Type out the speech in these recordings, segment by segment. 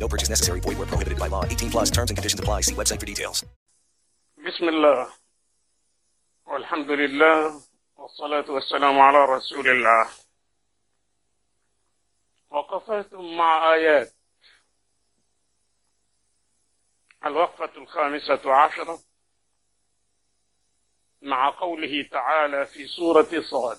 No purchase necessary. Void where prohibited by law. 18 plus terms and conditions apply. See website for details. بسم الله والحمد لله والصلاة والسلام على رسول الله وقفات مع آيات الوقفة الخامسة عشرة مع قوله تعالى في سورة صاد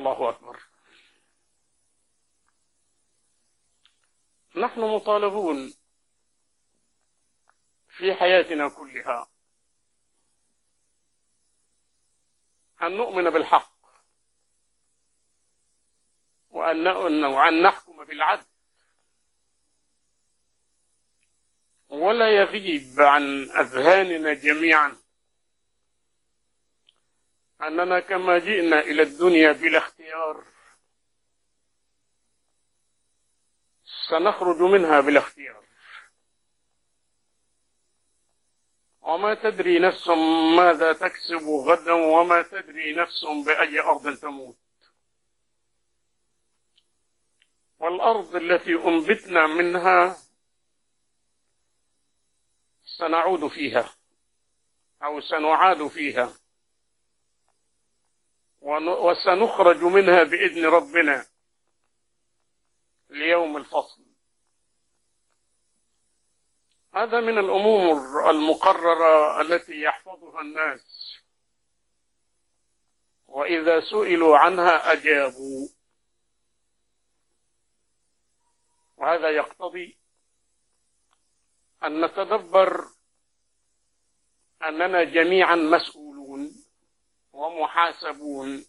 الله أكبر. نحن مطالبون في حياتنا كلها أن نؤمن بالحق وأن وأن نحكم بالعدل. ولا يغيب عن أذهاننا جميعا. أننا كما جئنا إلى الدنيا بلا اختيار. سنخرج منها بلا اختيار. وما تدري نفس ماذا تكسب غدا وما تدري نفس بأي أرض تموت. والأرض التي أنبتنا منها سنعود فيها أو سنعاد فيها. وسنخرج منها بإذن ربنا ليوم الفصل. هذا من الأمور المقررة التي يحفظها الناس. وإذا سئلوا عنها أجابوا. وهذا يقتضي أن نتدبر أننا جميعا مسؤولون ومحاسبون.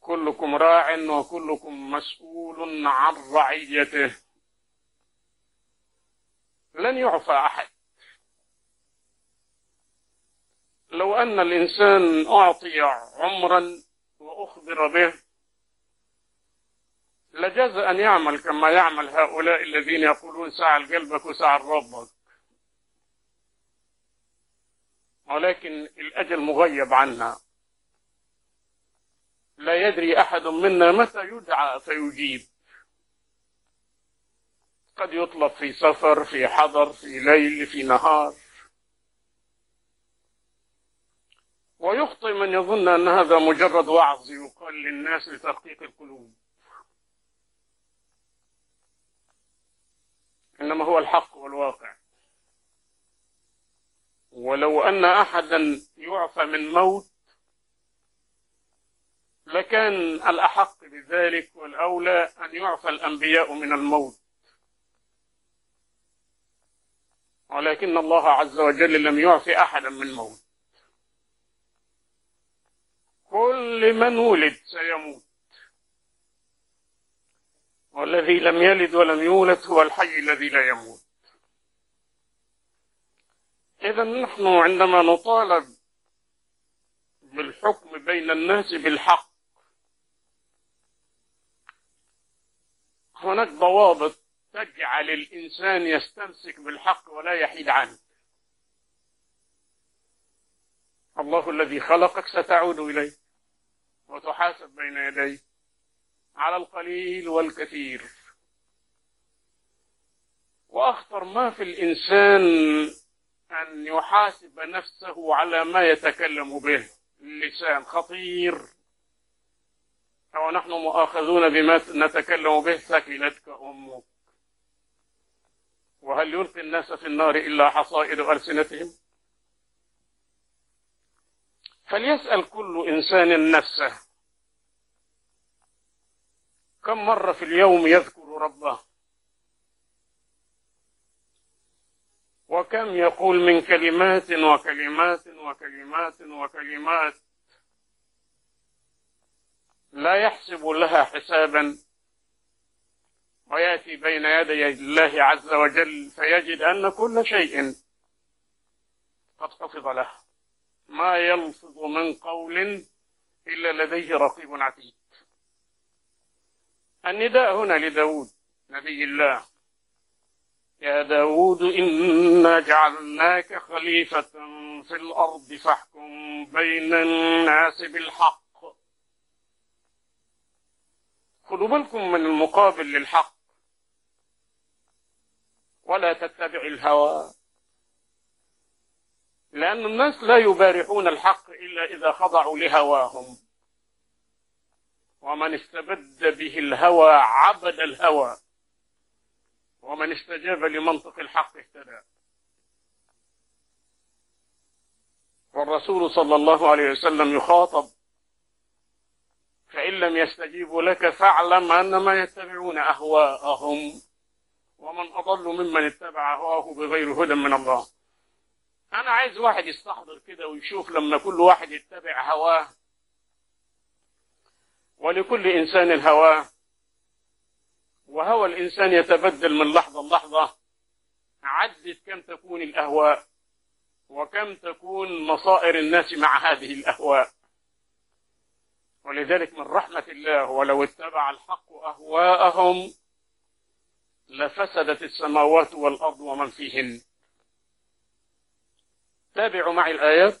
كلكم راع وكلكم مسؤول عن رعيته. لن يعفى أحد. لو أن الإنسان أعطي عمرا وأخبر به لجاز أن يعمل كما يعمل هؤلاء الذين يقولون سعى قلبك وسعى ربك ولكن الأجل مغيب عنا. لا يدري أحد منا متى يدعى فيجيب. قد يطلب في سفر في حضر في ليل في نهار. ويخطئ من يظن أن هذا مجرد وعظ يقال للناس لترقيق القلوب. إنما هو الحق والواقع. ولو أن أحدا يعفى من موت لكان الأحق بذلك والأولى أن يعفى الأنبياء من الموت. ولكن الله عز وجل لم يعفي أحدا من موت. كل من ولد سيموت. والذي لم يلد ولم يولد هو الحي الذي لا يموت. إذا نحن عندما نطالب بالحكم بين الناس بالحق هناك ضوابط تجعل الإنسان يستمسك بالحق ولا يحيد عنه. الله الذي خلقك ستعود إليه وتحاسب بين يديه على القليل والكثير. وأخطر ما في الإنسان أن يحاسب نفسه على ما يتكلم به. اللسان خطير. أو نحن مؤاخذون بما نتكلم به ثكلتك أمك. وهل يلقي الناس في النار إلا حصائد ألسنتهم؟ فليسأل كل إنسان نفسه. كم مرة في اليوم يذكر ربه؟ وكم يقول من كلمات وكلمات وكلمات وكلمات لا يحسب لها حسابا. ويأتي بين يدي الله عز وجل فيجد أن كل شيء قد حفظ له. ما يلفظ من قول إلا لديه رقيب عتيد. النداء هنا لداود نبي الله. يا داود إنا جعلناك خليفة في الأرض فاحكم بين الناس بالحق. خذوا بالكم من المقابل للحق. ولا تتبع الهوى. لأن الناس لا يبارحون الحق إلا إذا خضعوا لهواهم. ومن استبد به الهوى عبد الهوى. ومن استجاب لمنطق الحق اهتدى. والرسول صلى الله عليه وسلم يخاطب فإن لم يستجيبوا لك فاعلم أنما يتبعون أهواءهم ومن أضل ممن اتبع هواه بغير هدى من الله. أنا عايز واحد يستحضر كده ويشوف لما كل واحد يتبع هواه ولكل إنسان هواه وهوى الإنسان يتبدل من لحظة لحظة عدد كم تكون الأهواء وكم تكون مصائر الناس مع هذه الأهواء. ولذلك من رحمة الله ولو اتبع الحق أهواءهم لفسدت السماوات والأرض ومن فيهن. تابعوا معي الآيات.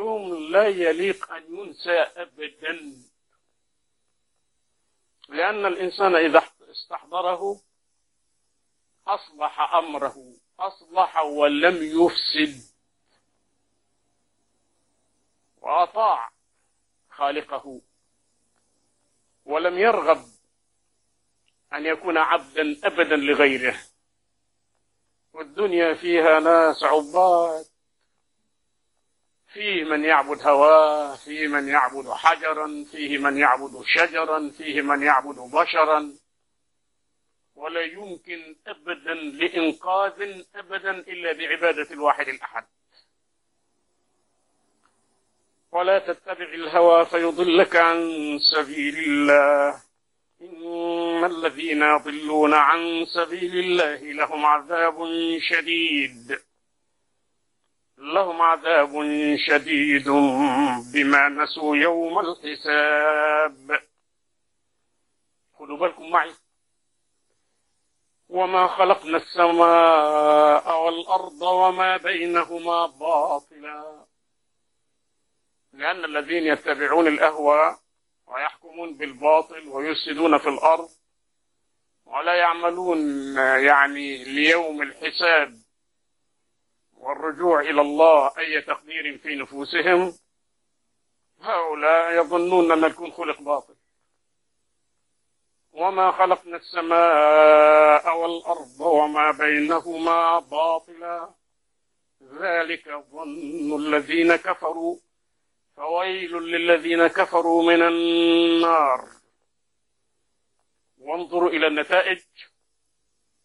يوم لا يليق أن ينسى أبدا. لأن الإنسان إذا استحضره أصلح أمره أصلح ولم يفسد. وأطاع خالقه. ولم يرغب أن يكون عبدا أبدا لغيره. والدنيا فيها ناس عباد. فيه من يعبد هواه فيه من يعبد حجرا فيه من يعبد شجرا فيه من يعبد بشرا. ولا يمكن ابدا لإنقاذ ابدا إلا بعبادة الواحد الأحد. ولا تتبع الهوى فيضلك عن سبيل الله. إن الذين يضلون عن سبيل الله لهم عذاب شديد. لهم عذاب شديد بما نسوا يوم الحساب. خذوا بالكم معي. وما خلقنا السماء والأرض وما بينهما باطلا. لأن الذين يتبعون الأهواء ويحكمون بالباطل ويفسدون في الأرض ولا يعملون يعني ليوم الحساب. والرجوع إلى الله أي تقدير في نفوسهم هؤلاء يظنون أن الكون خلق باطل. وما خلقنا السماء والأرض وما بينهما باطلا. ذلك ظن الذين كفروا. فويل للذين كفروا من النار. وانظروا إلى النتائج.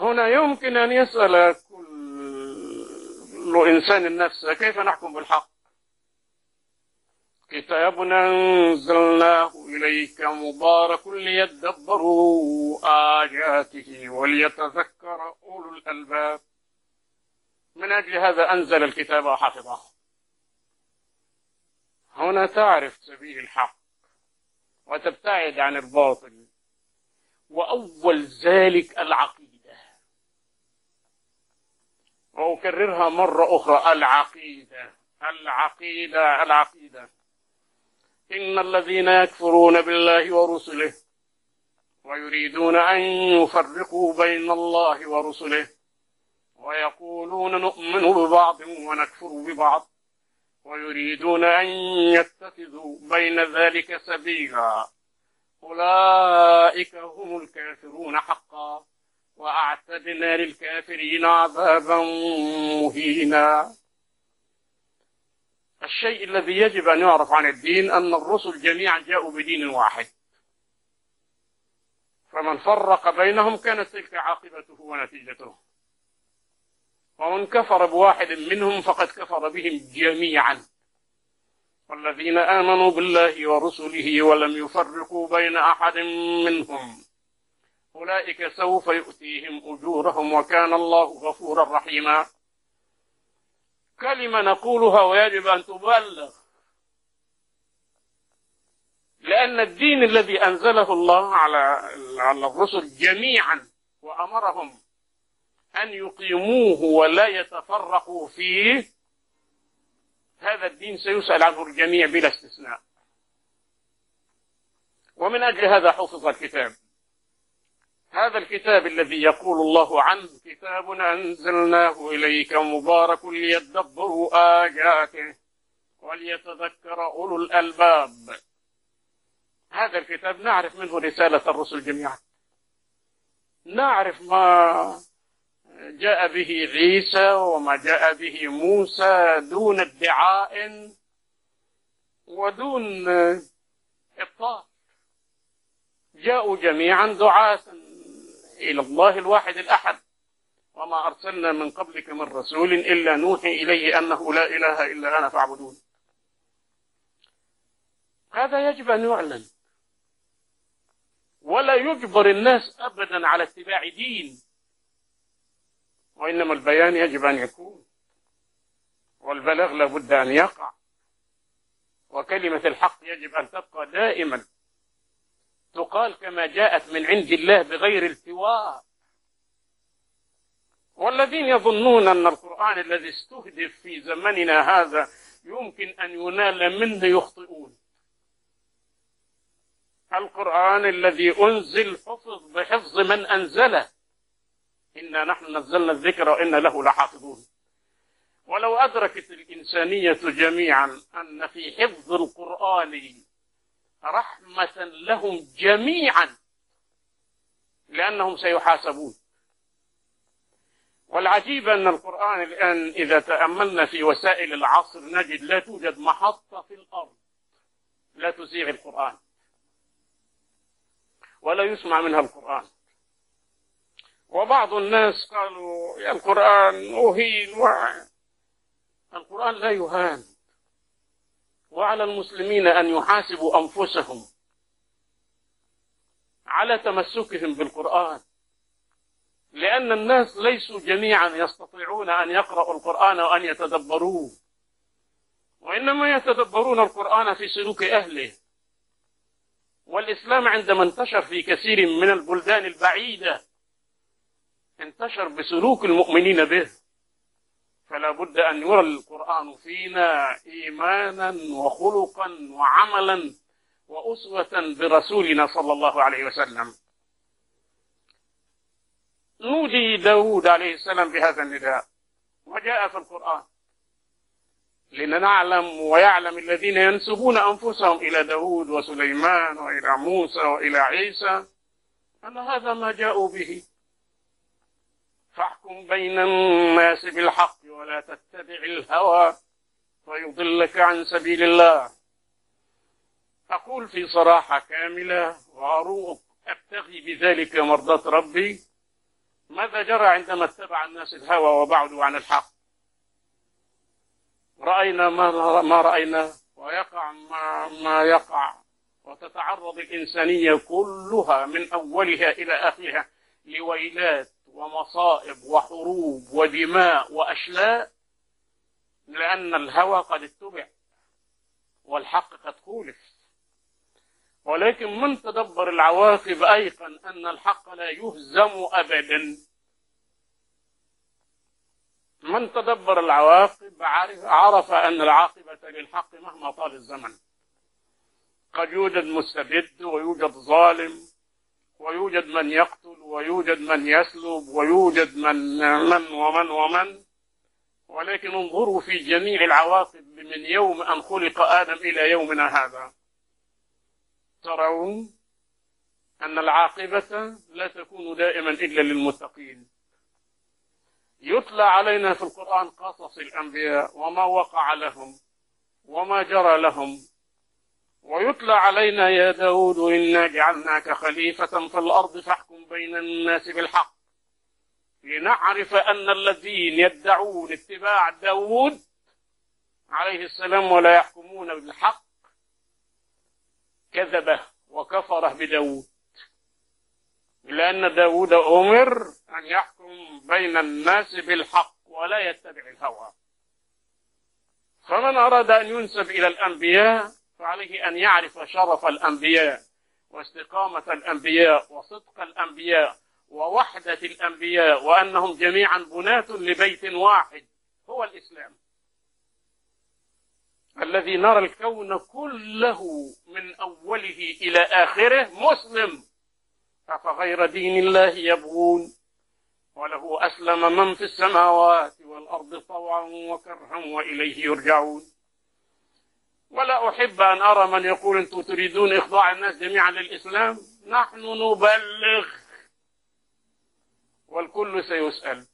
هنا يمكن أن يسأل كل إنسان نفسه كيف نحكم بالحق؟ كتاب أنزلناه إليك مبارك ليدبروا آياته وليتذكر أولو الألباب. من أجل هذا أنزل الكتاب وحفظه هنا تعرف سبيل الحق وتبتعد عن الباطل وأول ذلك العقيدة. وأكررها مرة أخرى. العقيدة العقيدة العقيدة. إن الذين يكفرون بالله ورسله ويريدون أن يفرقوا بين الله ورسله ويقولون نؤمن ببعض ونكفر ببعض ويريدون أن يتخذوا بين ذلك سبيلا. أولئك هم الكافرون حقا. وأعتدنا للكافرين عذابا مهينا. الشيء الذي يجب أن يعرف عن الدين أن الرسل جميعا جاءوا بدين واحد. فمن فرق بينهم كانت تلك عاقبته ونتيجته. ومن كفر بواحد منهم فقد كفر بهم جميعا. والذين آمنوا بالله ورسله ولم يفرقوا بين أحد منهم. أولئك سوف يؤتيهم أجورهم وكان الله غفورا رحيما. كلمة نقولها ويجب أن تبلغ. لأن الدين الذي أنزله الله على على الرسل جميعا وأمرهم أن يقيموه ولا يتفرقوا فيه هذا الدين سيسأل عنه الجميع بلا استثناء. ومن أجل هذا حفظ الكتاب. هذا الكتاب الذي يقول الله عنه كتاب أنزلناه إليك مبارك ليدبروا آياته وليتذكر أولو الألباب. هذا الكتاب نعرف منه رسالة الرسل جميعا. نعرف ما جاء به عيسى وما جاء به موسى دون ادعاء ودون إبطال. جاءوا جميعا دعاة إلى الله الواحد الأحد. وما أرسلنا من قبلك من رسول إلا نوحي إليه أنه لا إله إلا أنا فاعبدون. هذا يجب أن يعلن. ولا يجبر الناس أبدا على اتباع دين. وإنما البيان يجب أن يكون. والبلاغ لابد أن يقع. وكلمة الحق يجب أن تبقى دائما. تقال كما جاءت من عند الله بغير التواء والذين يظنون أن القرآن الذي استهدف في زمننا هذا يمكن أن ينال منه يخطئون. القرآن الذي أنزل حفظ بحفظ من أنزله. إنا نحن نزلنا الذكر وإنا له لحافظون. ولو أدركت الإنسانية جميعا أن في حفظ القرآن رحمة لهم جميعا لأنهم سيحاسبون. والعجيب أن القرآن الآن إذا تأملنا في وسائل العصر نجد لا توجد محطة في الأرض لا تزيغ القرآن ولا يسمع منها القرآن. وبعض الناس قالوا يا القرآن أهين و... القرآن لا يهان. وعلى المسلمين أن يحاسبوا أنفسهم على تمسكهم بالقرآن. لأن الناس ليسوا جميعا يستطيعون أن يقرأوا القرآن وأن يتدبروه. وإنما يتدبرون القرآن في سلوك أهله. والإسلام عندما انتشر في كثير من البلدان البعيدة انتشر بسلوك المؤمنين به. فلا بد أن يرى القرآن فينا إيمانا وخلقا وعملا وأسوة برسولنا صلى الله عليه وسلم. نودي داود عليه السلام بهذا النداء وجاء في القرآن. لنعلم ويعلم الذين ينسبون أنفسهم إلى داود وسليمان وإلى موسى وإلى عيسى أن هذا ما جاءوا به. فاحكم بين الناس بالحق ولا تتبع الهوى ويضلك عن سبيل الله. أقول في صراحة كاملة وأروق أبتغي بذلك مرضاة ربي. ماذا جرى عندما اتبع الناس الهوى وبعدوا عن الحق؟ رأينا ما ما رأينا ويقع ما ما يقع. وتتعرض الإنسانية كلها من أولها إلى آخرها لويلات. ومصائب وحروب ودماء وأشلاء لأن الهوى قد اتبع والحق قد خولف ولكن من تدبر العواقب أيقن أن الحق لا يهزم أبدا. من تدبر العواقب عرف, عرف أن العاقبة للحق مهما طال الزمن. قد يوجد مستبد ويوجد ظالم ويوجد من يقتل ويوجد من يسلب ويوجد من من ومن ومن. ولكن انظروا في جميع العواقب من يوم أن خلق آدم إلى يومنا هذا. ترون أن العاقبة لا تكون دائما إلا للمتقين. يتلى علينا في القرآن قصص الأنبياء وما وقع لهم وما جرى لهم. ويتلى علينا يا داود إنا جعلناك خليفة في الأرض فاحكم بين الناس بالحق. لنعرف أن الذين يدعون اتباع داود عليه السلام ولا يحكمون بالحق كذبه وكفره بداود. لأن داود أمر أن يحكم بين الناس بالحق ولا يتبع الهوى. فمن أراد أن ينسب إلى الأنبياء فعليه أن يعرف شرف الأنبياء واستقامة الأنبياء وصدق الأنبياء ووحدة الأنبياء وأنهم جميعا بناة لبيت واحد هو الإسلام. الذي نرى الكون كله من أوله إلى آخره مسلم. أفغير دين الله يبغون؟ وله أسلم من في السماوات والأرض طوعا وكرها وإليه يرجعون. ولا أحب أن أرى من يقول أنتم تريدون إخضاع الناس جميعا للإسلام. نحن نبلغ والكل سيسأل.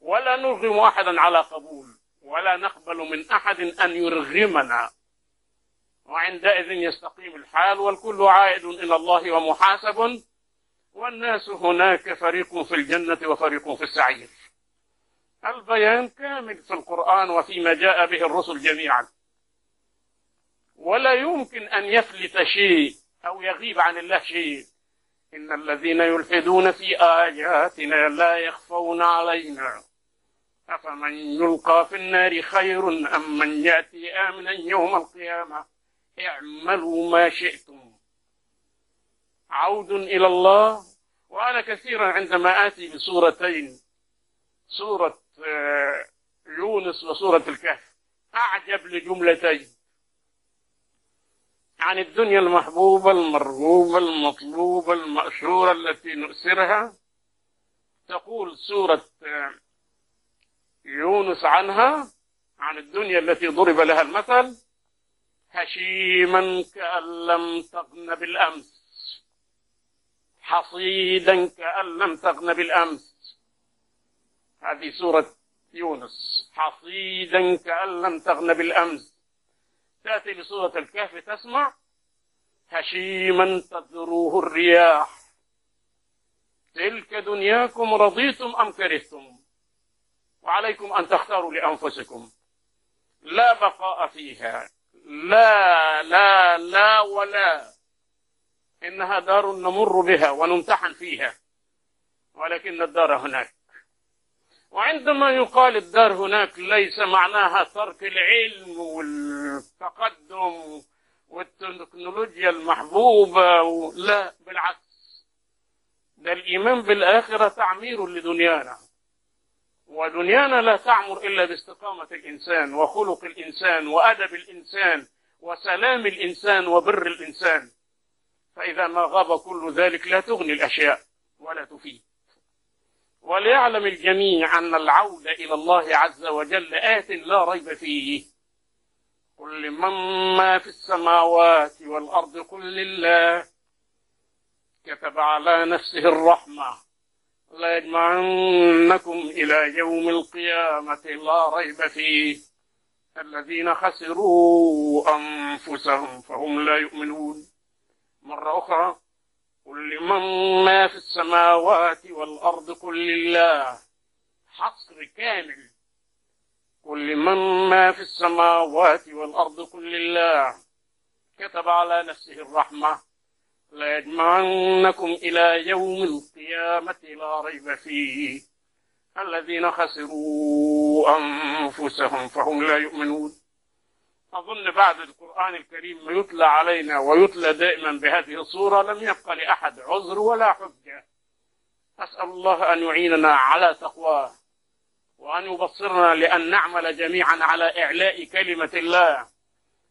ولا نرغم أحدا على قبول ولا نقبل من أحد أن يرغمنا. وعندئذ يستقيم الحال والكل عائد إلى الله ومحاسب. والناس هناك فريق في الجنة وفريق في السعير. البيان كامل في القرآن وفيما جاء به الرسل جميعا. ولا يمكن أن يفلت شيء أو يغيب عن الله شيء. إن الذين يلحدون في آياتنا لا يخفون علينا. أفمن يلقى في النار خير أم من يأتي آمنا يوم القيامة؟ اعملوا ما شئتم. عود إلى الله. وأنا كثيرا عندما آتي بسورتين سورة يونس وسورة الكهف أعجب لجملتين. عن الدنيا المحبوبة المرغوبة المطلوبة المأشورة التي نؤسرها. تقول سورة يونس عنها عن الدنيا التي ضرب لها المثل هشيما كأن لم تغن بالأمس حصيدا كأن لم تغن بالأمس. هذه سورة يونس حصيدا كأن لم تغن بالأمس. تأتي بسورة الكهف تسمع هشيما تذروه الرياح. تلك دنياكم رضيتم أم كرهتم؟ وعليكم أن تختاروا لأنفسكم. لا بقاء فيها. لا لا لا ولا. إنها دار نمر بها ونمتحن فيها. ولكن الدار هناك. وعندما يقال الدار هناك ليس معناها ترك العلم والتقدم والتكنولوجيا المحبوبة لا بالعكس. ده الإيمان بالآخرة تعمير لدنيانا. ودنيانا لا تعمر إلا باستقامة الإنسان وخلق الإنسان وأدب الإنسان وسلام الإنسان وبر الإنسان. فإذا ما غاب كل ذلك لا تغني الأشياء ولا تفيد. وليعلم الجميع أن العودة إلى الله عز وجل آت لا ريب فيه. قل لمن ما في السماوات والأرض قل لله. كتب على نفسه الرحمة. لا يجمعنكم إلى يوم القيامة لا ريب فيه. الذين خسروا أنفسهم فهم لا يؤمنون. مرة أخرى قل لمن ما في السماوات والأرض قل لله. حصر كامل. قل لمن ما في السماوات والأرض قل لله. كتب على نفسه الرحمة. لا يجمعنكم إلى يوم القيامة لا ريب فيه. الذين خسروا أنفسهم فهم لا يؤمنون. أظن بعد القرآن الكريم يتلى علينا ويتلى دائما بهذه الصورة لم يبقى لأحد عذر ولا حجة. أسأل الله أن يعيننا على تقواه وأن يبصرنا لأن نعمل جميعا على إعلاء كلمة الله.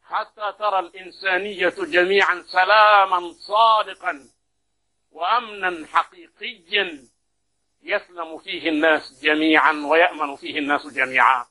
حتى ترى الإنسانية جميعا سلاما صادقا وأمنا حقيقيا يسلم فيه الناس جميعا ويأمن فيه الناس جميعا.